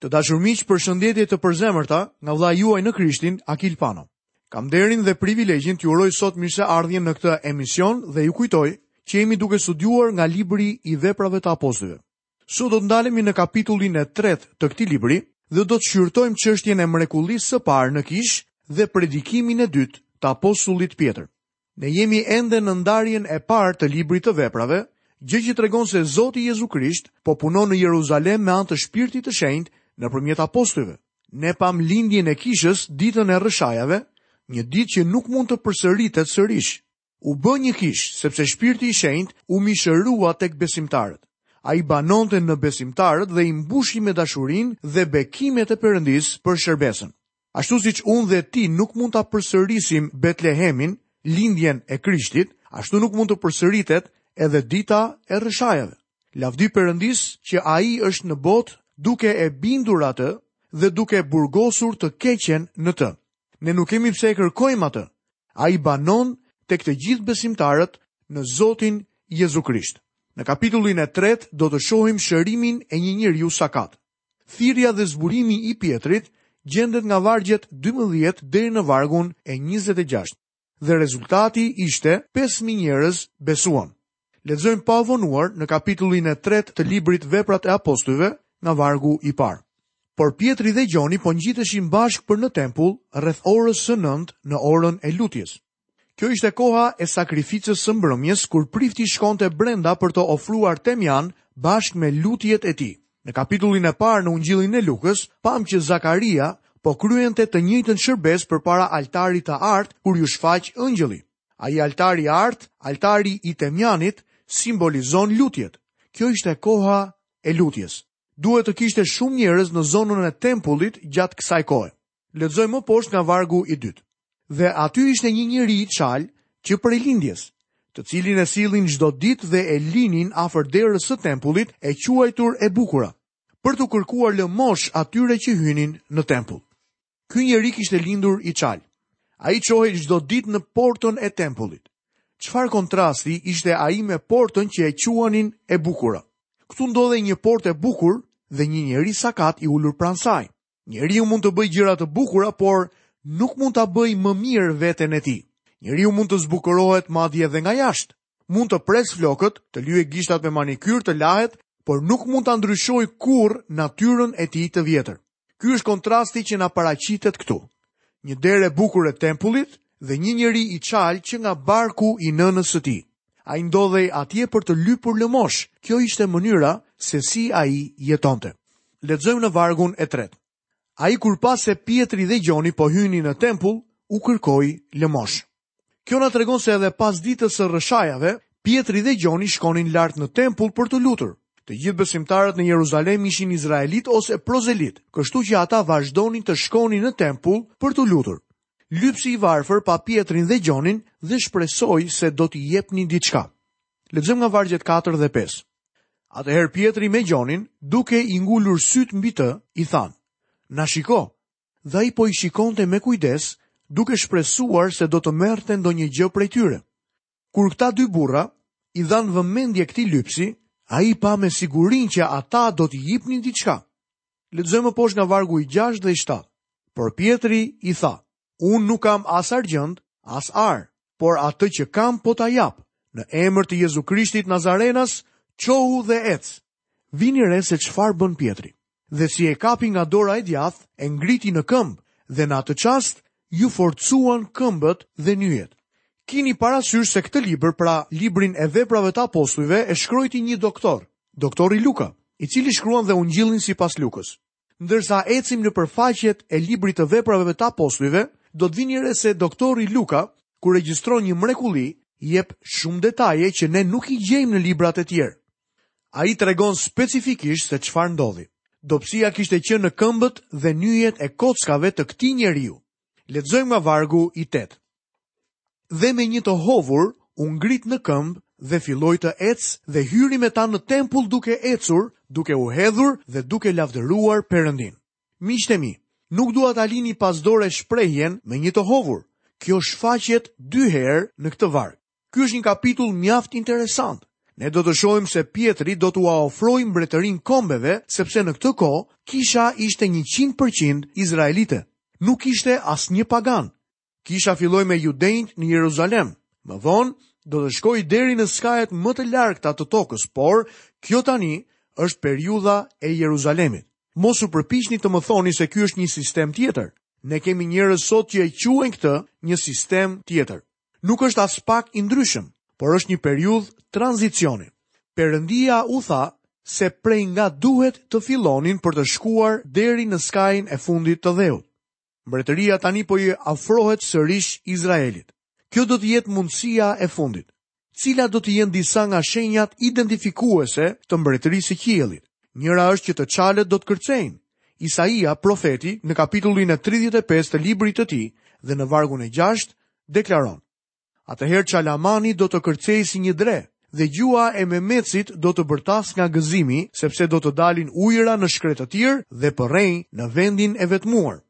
Të dashur miq, përshëndetje të përzemërta nga vëllai juaj në Krishtin, Akil Pano. Kam nderin dhe privilegjin t'ju uroj sot mirëseardhjen në këtë emision dhe ju kujtoj që jemi duke studiuar nga libri i Veprave të Apostujve. Sot do të ndalemi në kapitullin e 3 të këtij libri dhe do të shqyrtojmë çështjen e mrekullisë së parë në kishë dhe predikimin e dytë të apostullit Pjetër. Ne jemi ende në ndarjen e parë të librit të Veprave, gjë që tregon se Zoti Jezu Krisht po punon në Jeruzalem me anë të Shpirtit të Shenjtë nëpërmjet apostujve. Ne pamë lindjen e kishës ditën e rrëshajave, një ditë që nuk mund të përsëritet sërish. U bë një kishë sepse Shpirti i Shenjtë u mishërua tek besimtarët. Ai banonte në besimtarët dhe i mbushi me dashurinë dhe bekimet e Perëndisë për shërbesën. Ashtu siç unë dhe ti nuk mund ta përsërisim Betlehemin, lindjen e Krishtit, ashtu nuk mund të përsëritet edhe dita e rrëshajave. Lavdi Perëndisë që ai është në botë duke e bindur atë dhe duke burgosur të keqen në të. Ne nuk kemi pse e kërkojmë atë. Ai banon tek të gjithë besimtarët në Zotin Jezu Krisht. Në kapitullin e tretë do të shohim shërimin e një njeriu sakat. Thirrja dhe zburimi i Pjetrit gjendet nga vargjet dymbëdhjetë deri në vargun e njëzet e gjashtë dhe rezultati ishte pesë mijë njerëz besuan. Lexojmë pa vonuar në kapitullin e tretë të librit Veprat e Apostujve nga vargu i parë. Por Pjetri dhe Gjoni po ngjiteshin bashkë për në tempull rreth orës së nëntë në orën e lutjes. Kjo ishte koha e sakrificës së mbrëmjes kur prifti shkonte brenda për të ofruar temjan bashkë me lutjet e tij. Në kapitullin e parë në Ungjillin e Lukës, pamë që Zakaria po kryente të njëjtën shërbesë përpara altarit të artë kur iu shfaq engjëlli. Ai altar i artë, altari i temjanit, simbolizon lutjet. Kjo ishte koha e lutjes. Duhet të kishte shumë njerëz në zonën e tempullit gjatë kësaj kohe. Lexoj më poshtë nga vargu i dytë. Dhe aty ishte një njeri i çalë që prej lindjes, të cilin e sillin çdo ditë dhe e linin afër derës së tempullit e quajtur e bukura, për t'u kërkuar lëmoshë atyre që hynin në tempull. Ky njeri kishte lindur i çalë. Ai çohej çdo ditë në portën e tempullit. Çfarë kontrasti ishte ai me portën që e quanin e bukura. Këtu ndodhej një portë e bukur dhe një njeri sakat i ulur pranë saj. Njeriu mund të bëjë gjëra të bukura, por nuk mund ta bëjë më mirë veten e tij. Njeriu mund të zbukurohet madje edhe nga jashtë. Mund të presë flokët, të lyejë gishtat me manikyr, të lahet, por nuk mund ta ndryshojë kurrë natyrën e tij të vjetër. Ky është kontrasti që na paraqitet këtu. Një derë e bukur e tempullit dhe një njeri i çalë që nga barku i nënës së tij. Ai ndodhej atje për të lypur lëmosh, kjo ishte mënyra se si ai jetonte. Lexojmë në vargun e tretë. Ai kur pa se Pjetri dhe Gjoni po hynin në tempull, u kërkoi lëmosh. Kjo na tregon se edhe pas ditës së Rrëshajave, Pjetri dhe Gjoni shkonin lart në tempull për t'u lutur. Të gjithë besimtarët në Jeruzalem ishin izraelitë ose prozelitë, kështu që ata vazhdonin të shkonin në tempull për t'u lutur. Lypsi i varfër pa Pjetrin dhe Gjonin dhe shpresoi se do t'i jepnin diçka. Lexojmë nga vargjet 4 dhe 5. Atëherë Pjetri me Gjonin, duke i ngulur sytë mbi të, i thanë, Na shiko, dhe ai po i shikonte me kujdes, duke shpresuar se do të merrte ndonjë gjë prej tyre. Kur këta dy burra i dhanë vëmendje këtij lypsi, ai pa me sigurinë që ata do t'i jipnin diçka. Lexojmë më poshtë nga vargu i 6 dhe i 7. Por Pjetri i tha: Unë nuk kam as argjend, as ar, por atë që kam po ta jap. Në emër të Jezu Krishtit Nazarenas, çohu dhe ec. Vini re se çfarë bën Pjetri. Dhe si e kapi nga dora e djathtë, e ngriti në këmbë, dhe në atë çast iu forcuan këmbët dhe nyjet. Kini parasysh se këtë libër, pra librin e Veprave të Apostujve e shkrojti një doktor, doktori Luka, i cili shkruan dhe Ungjillin sipas Lukës. Ndërsa ecim nëpër faqet e librit të Veprave të Apostujve, do të vini re se doktori Luka, kur regjistron një mrekulli, jep shumë detaje që ne nuk i gjejmë në librat e tjerë. Ai tregon specifikisht se çfarë ndodhi. Dobësia kishte qenë në këmbët dhe nyjet e kockave të këtij njeriu. Lexojmë nga vargu i 8. Dhe me një të hovur u ngrit në këmbë dhe filloi të ecë dhe hyri me ta në tempull duke ecur, duke u hedhur dhe duke lavdëruar Perëndinë. Miqtë mi, nuk dua ta lini pas dore shprehjen me një të hovur. Kjo shfaqet dy herë në këtë varg. Ky është një kapitull mjaft interesant. Ne do të shohim se Pjetri do t'ua ofrojë mbretërinë kombeve, sepse në këtë kohë kisha ishte 100% izraelite. Nuk ishte asnjë pagan. Kisha filloi me judenjtë në Jeruzalem. Më vonë do të shkojë deri në skajet më të largëta të tokës, por kjo tani është periudha e Jeruzalemit. Mos u përpiqni të më thoni se ky është një sistem tjetër. Ne kemi njerëz sot që e quajnë këtë një sistem tjetër. nuk është aspak i ndryshëm, por është një periudhë tranzicioni. Perëndia u tha se prej nga duhet të fillonin për të shkuar deri në skajin e fundit të dheut. Mbretëria tani po i afrohet sërish Izraelit. Kjo do të jetë mundësia e fundit. Cilat do të jenë disa nga shenjat identifikuese të mbretërisë së qiellit? Njëra është që të çalët do të kërcejnë, Isaia, profeti, në kapitullin e 35 të librit të tij dhe në vargun e 6, deklaron: Atëherë çalamani do të kërcejë si një dre dhe gjuha e memecit do të bërtasë nga gëzimi, sepse do të dalin ujëra në shkretëtirë dhe përrenj në vendin e vetmuar.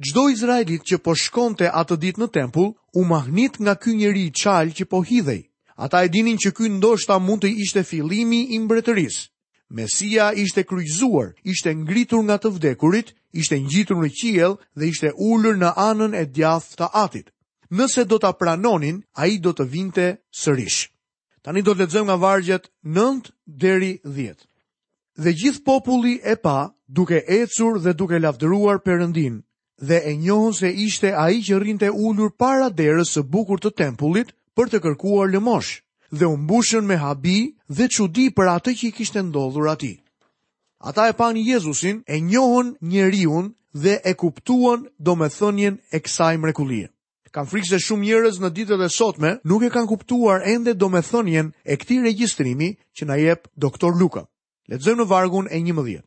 Çdo izraelit që po shkonte atë ditë në tempull, u mahnit nga ky njeri i çalë që po hidhej. Ata e dinin që ky ndoshta mund të ishte fillimi i mbretërisë. Mesia ishte kryqëzuar, ishte ngritur nga të vdekurit, ishte ngjitur në qiell dhe ishte ulur në anën e djathtë të Atit. Nëse do ta pranonin, ai do të vinte sërish. Tani do të lexojmë nga vargjet 9 deri 10. Dhe gjithë populli e pa, duke ecur dhe duke lavdëruar Perëndinë, dhe e njohën se ishte ai që rrinte ulur para derës së bukur të tempullit për të kërkuar lëmoshë, dhe u mbushën me habi dhe çudi për atë që i kishte ndodhur atij. Ata e panë Jezusin, e njohën njeriun dhe e kuptuan domethënien e kësaj mrekullie. Kam frikë se shumë njerëz në ditët e sotme nuk e kanë kuptuar ende domethënien e këtij regjistrimi që na jep Doktor Luka. Lexojmë në vargun e 11.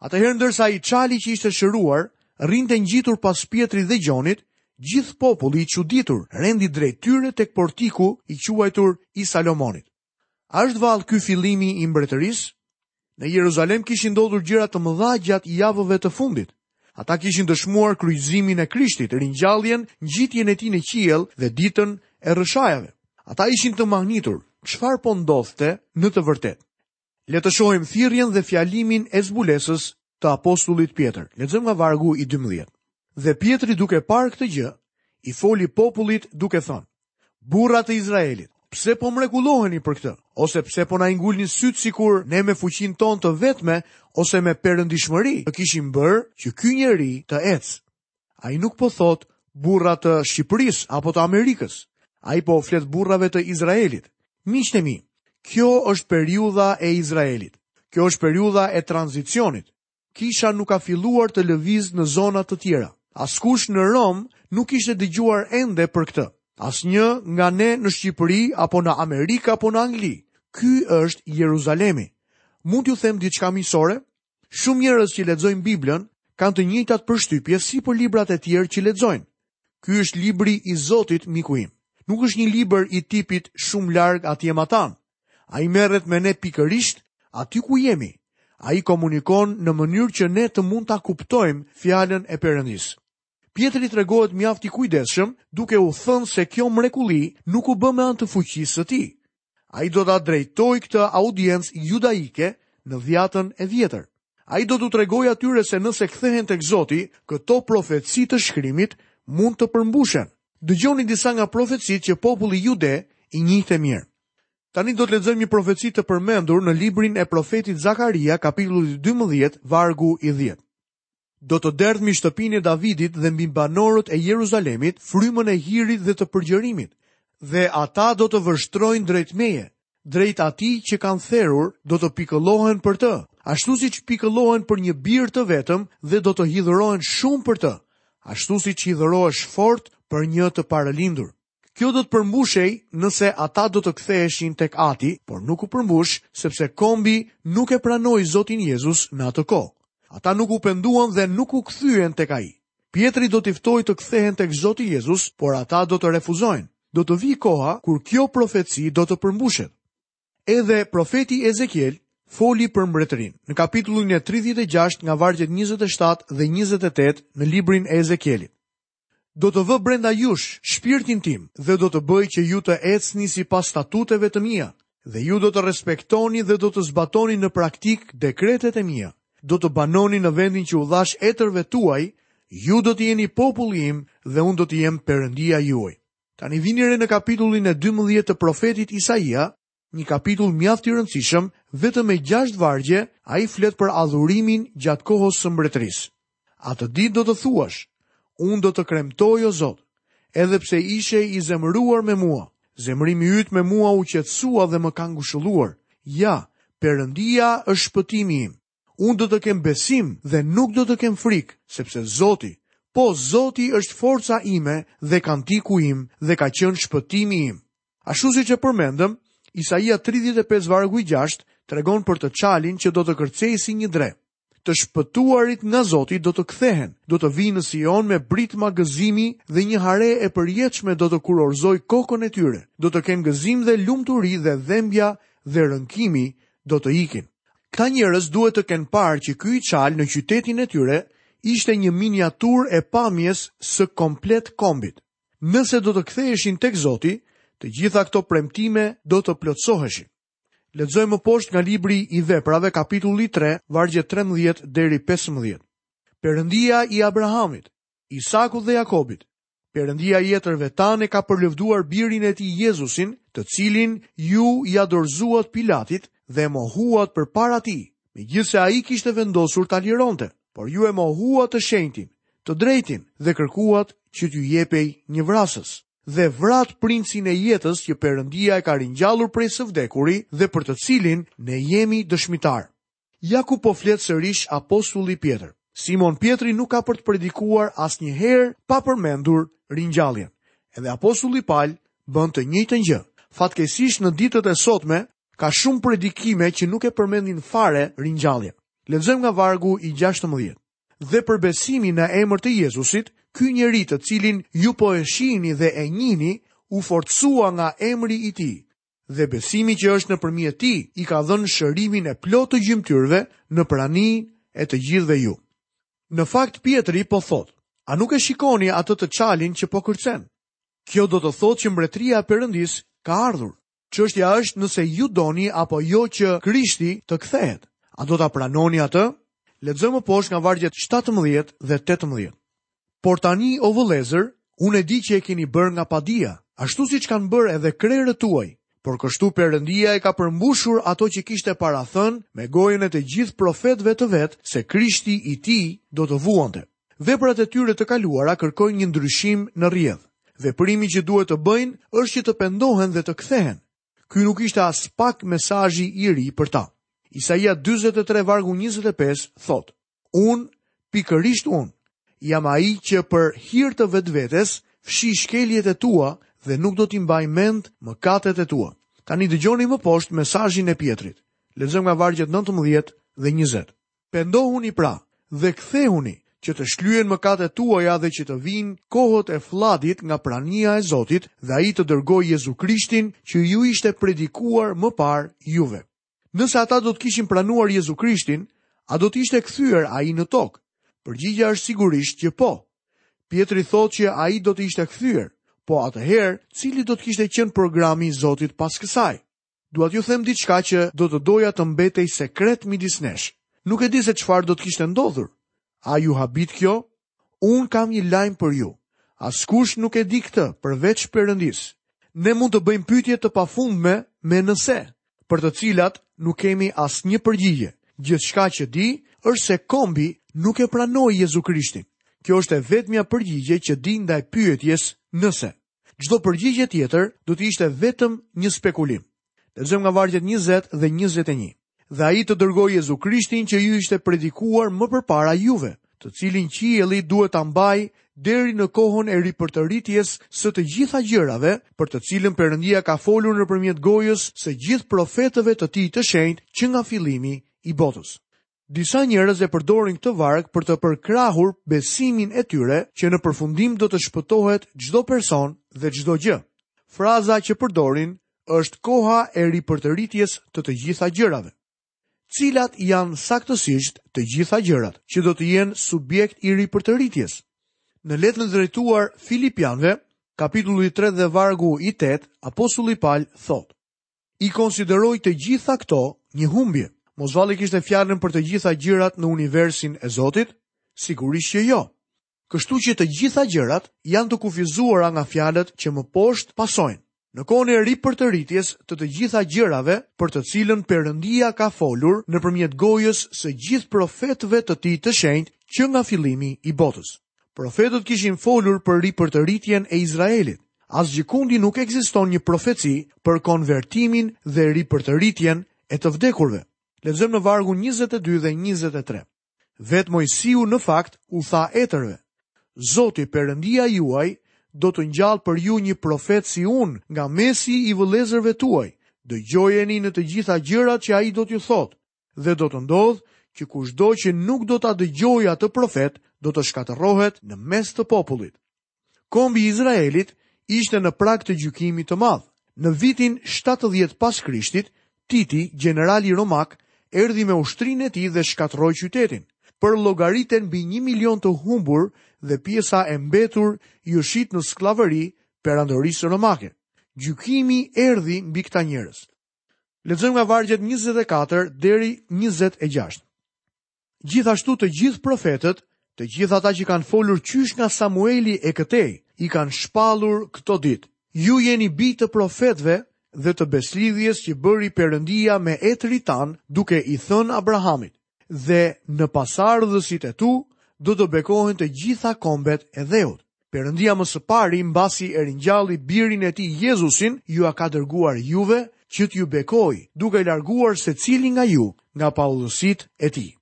Atëherë ndërsa ai çali që ishte shëruar, rrinte ngjitur pas Pjetrit dhe Gjonit, gjithë populli i çuditur rendi drejt tyre tek portiku i quajtur i Salomonit. A është vallë ky fillimi i mbretërisë? Në Jeruzalem kishin ndodhur gjëra të mëdha gjatë javëve të fundit. Ata kishin dëshmuar kryqëzimin e Krishtit, ringjalljen, ngjitjen e tij në qiell dhe ditën e rrëshajave. Ata ishin të mahnitur, çfarë po ndodhte në të vërtetë. Le të shohim thirrjen dhe fjalimin e zbulesës të apostullit Pjetër. Lexojmë nga vargu i 12. Dhe Pjetri duke parë këtë gjë, i foli popullit duke thënë: Burra të Izraelit, pse po mrekulloheni për këtë? Ose pse po na i ngulni sytë sikur ne me fuqinë tonë të vetme ose me perëndishmëri të kishim bërë që ky njeri të ecë? Ai nuk po thotë burra të Shqipërisë apo të Amerikës. Ai po flet burrave të Izraelit. Miqtë e mi, kjo është periudha e Izraelit. Kjo është periudha e tranzicionit. Kisha nuk ka filluar të lëvizë në zona të tjera. Askush në Romë nuk kishte dëgjuar ende për këtë. Asnjë nga ne në Shqipëri, apo në Amerikë, apo në Angli. Ky është Jeruzalemi. Mund t'ju them diçka miqësore? Shumë njerëz që lexojnë Biblën kanë të njëjtat përshtypje si për librat e tjerë që lexojnë. Ky është libri i Zotit, miku im. Nuk është një libër i tipit shumë larg atje matanë. Ai merret me ne pikërisht aty ku jemi. Ai komunikon në mënyrë që ne të mund ta kuptojmë fjalën e Perëndisë. Pjetri tregohet mjaft i kujdesshëm, duke u thënë se kjo mrekulli nuk u bë me anë të fuqisë së tij. Ai do ta drejtojë këtë audiencë judaike në Dhjatën e Vjetër. Ai do t'u tregojë atyre se nëse kthehen tek Zoti, këto profeci të Shkrimit mund të përmbushen. Dëgjoni disa nga profecitë që populli jude i njihte mirë. Tani do të lexojmë një profeci të përmendur në librin e profetit Zakaria, kapitulli dymbëdhjetë, vargu i dhjetë. Do të derdh mbi shtëpinë e Davidit dhe mbi banorët e Jeruzalemit frymën e hirit dhe të përgjërimit, dhe ata do të vështrojnë drejt meje, drejt atij që kanë therur, do të pikëllohen për të, ashtu siç pikëllohen për një bir të vetëm dhe do të hidhërohen shumë për të, ashtu siç hidhërohesh fort për një të parëlindur. Kjo do të përmbushej nëse ata do të ktheheshin tek Ati, por nuk u përmbush, sepse kombi nuk e pranoi Zotin Jezus në atë kohë. Ata nuk u penduan dhe nuk u kthyen tek Ai. Pjetri do t'i ftojë të kthehen tek Zoti Jezus, por ata do të refuzojnë. Do të vijë koha kur kjo profeci do të përmbushet. Edhe profeti Ezekiel foli për mbretërinë. Në kapitullin e 36 nga vargjet 27 dhe 28 në librin e Ezekielit. Do të vë brenda jush shpirtin tim dhe do të bëj që ju të ecni sipas statuteve të mia, dhe ju do të respektoni dhe do të zbatoni në praktikë dekretet e mia. Do të banoni në vendin që u dhashë etërve tuaj, ju do të jeni populli im dhe unë do të jem Perëndia juaj. Tani vini re në kapitullin e dymbëdhjetë të profetit Isaia, Një kapitull mjaft i rëndësishëm, vetëm me gjashtë vargje, ai flet për adhurimin gjatë kohës së mbretërisë. Atë ditë do të thuash, Unë do të të kremtoj o Zot, edhe pse ishe i zemëruar me mua. Zemërimi yt me mua u qetësua dhe më ka ngushëlluar. Ja, Perëndia është shpëtimi im. Unë do të kem besim dhe nuk do të kem frikë, sepse Zoti, po, Zoti është forca ime dhe kantiku im dhe ka qenë shpëtimi im. Ashtu siç e përmendëm, Isaia 35 vargu i 6 tregon për të çalin që do të kërcejë si një dre. Të shpëtuarit nga Zoti do të kthehen, do të vijnë në Sion me britma gëzimi dhe një hare e përjetshme do të kurorëzojë kokën e tyre. Do të kenë gëzim dhe lumturi dhe dhembja dhe rënkimi do të ikin. Këta njerëz duhet të kenë parë që ky i çal në qytetin e tyre ishte një miniaturë e pamjes së komplet kombit. Nëse do të ktheheshin tek Zoti, të gjitha këto premtime do të plotësoheshin. Lexojmë më poshtë nga libri i Veprave, kapitulli 3, vargjet 13 deri 15. Perëndia i Abrahamit, Isakut dhe Jakobit. Perëndia i etërve tanë e ka përlëvduar birin e tij Jezusin, të cilin ju ia dorëzuat Pilatit dhe e mohuat përpara tij, megjithëse ai kishte vendosur ta lironte. Por ju e mohuat të shenjtin, të drejtin dhe kërkuat që t'ju jepej një vrasës dhe vratë princin e jetës që Perëndia e ka ringjallur prej së vdekurish dhe për të cilin ne jemi dëshmitarë. Ja ku po flet sërish apostulli Pjetër. Simon Pjetri nuk ka për të predikuar asnjëherë pa përmendur ringjalljen. Edhe apostulli Pal bën të njëjtën gjë. Fatkeqësisht në ditët e sotme ka shumë predikime që nuk e përmendin fare ringjalljen. Lexojmë nga vargu i gjashtëmbëdhjetë. Dhe për besimin në emër të Jezusit, ky njeri të cilin ju po e shihni dhe e njihni, u forcua nga emri i tij, dhe besimi që është nëpërmjet tij i ka dhënë shërimin e plotë të gjymtyrëve në praninë e të gjithëve ju. Në fakt Pjetri po thotë, a nuk e shikoni atë të çalin që po kërcen? Kjo do të thotë që mbretëria e Perëndisë ka ardhur. Çështja është nëse ju doni apo jo që Krishti të kthehet. A do ta pranoni atë? Lexojmë më poshtë nga vargjet 17 dhe 18. Por tani o vëllezër, unë e di që e keni bërë nga padija, ashtu siç kanë bërë edhe krerët tuaj, por kështu Perëndia i ka përmbushur ato që kishte parathënë me gojën e të gjithë profetëve të vet se Krishti i tij do të vuante. Veprat e tyre të kaluara kërkojnë një ndryshim në rrjedhë. Veprimi që duhet të bëjnë është që të pendohen dhe të kthehen. Ky nuk ishte aspak mesazh i ri për ta. Isaia 43 vargu 25 thotë: Unë, pikërisht unë, jam ai që për hir të vetvetes fshij shkeljet e tua dhe nuk do t'i mbaj mend mëkatet e tua. Tani dëgjoni më poshtë mesazhin e Pjetrit. Lexojmë nga vargjet 19 dhe 20. Pendohuni pra dhe kthehuni që të shlyhen mëkatet tuaja dhe që të vijnë kohët e flladit nga prania e Zotit dhe ai të dërgojë Jezu Krishtin që ju ishte predikuar më parë juve. Nëse ata do të kishin pranuar Jezu Krishtin, a do të ishte kthyer ai në tokë? Përgjigja është sigurisht që po. Pjetri thotë që ai do të ishte kthyer, po atëherë, cili do të kishte qenë programi i Zotit pas kësaj? Dua t'ju them diçka që do të doja të mbetej sekret midis nesh. Nuk e di se çfarë do të kishte ndodhur. A ju habit kjo? Unë kam një lajm për ju. Askush nuk e di këtë përveç Perëndisë. Ne mund të bëjmë pyetje të pafundme me nëse, për të cilat nuk kemi asnjë përgjigje. Gjithçka që di është se kombi nuk e pranoi Jezu Krishtin. Kjo është e vetmja përgjigje që di ndaj pyetjes nëse. Çdo përgjigje tjetër do të ishte vetëm një spekulim. Lexojmë nga vargjet 20 dhe 21. Dhe ai të dërgojë Jezu Krishtin që ju ishte predikuar më përpara juve, të cilin qielli duhet ta mbajë deri në kohën e ripërtëritjes së të gjitha gjërave, për të cilën Perëndia ka folur nëpërmjet gojës së gjithë profetëve të tij të shenjtë që nga fillimi i botës. Disa njerëz e përdorin këtë varg për të përkrahur besimin e tyre që në përfundim do të shpëtohet çdo person dhe çdo gjë. Fraza që përdorin është koha e ripërtëritjes të të gjitha gjërave. Cilat janë saktësisht të gjitha gjërat që do të jenë subjekt i ripërtëritjes? Në letrën drejtuar Filipianëve, kapitulli 3 dhe vargu i 8, apostulli Pal thotë: I konsideroj të gjitha këto një humbje. Mos vallë kishte fjalën për të gjitha gjërat në universin e Zotit? Sigurisht që jo. Kështu që të gjitha gjërat janë të kufizuara nga fjalët që më poshtë pasojnë. Në kohën e ripërtëritjes të të gjitha gjërave për të cilën Perëndia ka folur nëpërmjet gojës së gjithë profetëve të tij të shenjtë që nga fillimi i botës. Profetët kishin folur për ripërtëritjen e Izraelit. Asgjëkundi nuk ekziston një profeci për konvertimin dhe ripërtëritjen e të vdekurve. Lexojmë në vargun 22 dhe 23. Vetë Moisiu në fakt u tha etërve, Zoti Perëndia juaj do të ngjallë për ju një profet si unë nga mesi i vëllezërve tuaj. Dëgjojeni në të gjitha gjërat që ai do t'ju thotë. Dhe do të ndodhë që kushdo që nuk do ta dëgjojë atë profet, do të shkatërrohet në mes të popullit. Kombi i Izraelit ishte në prag të gjykimit të madh. Në vitin 70 pas Krishtit, Titi, gjenerali romak, erdhi me ushtrinë e tij dhe shkatërroi qytetin. Përllogariten mbi 1 milion të humbur dhe pjesa e mbetur iu shit në skllavëri perandorisë romake. Gjykimi erdhi mbi këta njerëz. Lexojmë nga vargjet 24 deri 26. Gjithashtu të gjithë profetët, të gjithë ata që kanë folur qysh nga Samueli e këtej, i kanë shpallur këto ditë. Ju jeni bij të profetëve dhe të besëlidhjes që bëri Perëndia me etërit tanë, duke i thënë Abrahamit, Dhe në pasardhësit e tu do të bekohen të gjitha kombet e dheut. Perëndia më së pari mbasi e ringjalli birin e tij Jezusin, jua ka dërguar juve që t'ju bekojë, duke larguar secilin nga ju nga paudhësitë e tij.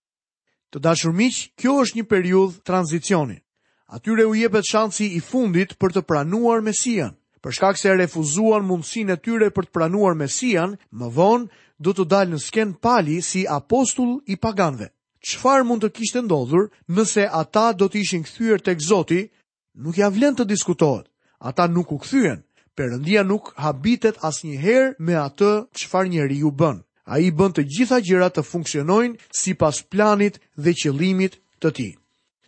Të dashur miq, kjo është një periudhë tranzicioni. Atyre u jepet shansi i fundit për të pranuar Mesian. Për shkak se e refuzuan mundësinë e tyre për të pranuar Mesian, më vonë do të dalë në skenë Pali si apostull i paganëve. Çfarë mund të kishte ndodhur nëse ata do të ishin kthyer tek Zoti? Nuk ia vlen të diskutohet. Ata nuk u kthyen. Perëndia nuk habitet asnjëherë me atë çfarë njeriu bën. Ai bën të gjitha gjërat të funksionojnë sipas planit dhe qëllimit të tij.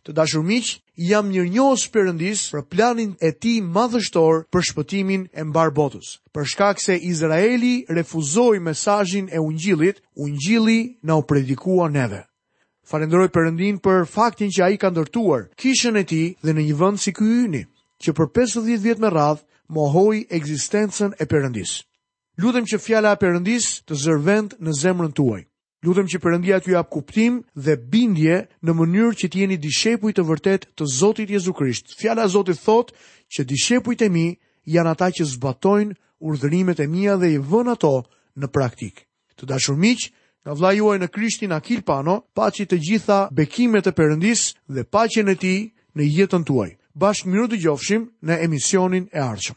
Të dashur miq, i jam mirënjohës Perëndisë për planin e Tij madhështor për shpëtimin e mbarë botës. Për shkak se Izraeli refuzoi mesazhin e Ungjillit, Ungjilli na u predikua neve. Falënderoj Perëndinë për faktin që Ai ka ndërtuar kishën e Tij dhe në një vend si ky yni, që për 50 vjet me radhë mohoi ekzistencën e Perëndisë. Lutem që fjala e Perëndisë të zërë vend në zemrën tuaj. Lutem që Perëndia t'ju japë kuptim dhe bindje në mënyrë që të jeni dishepuj të vërtetë të Zotit Jezu Krisht. Fjala e Zotit thotë që dishepujt e mi janë ata që zbatojnë urdhërimet e mia dhe i vënë ato në praktikë. Të dashur miq, nga vëllai juaj në Krishtin Akil Pano, paçi të gjitha bekimet e Perëndisë dhe paqen e tij në jetën tuaj. Bashkë mirudëgjofshim në emisionin e ardhshëm.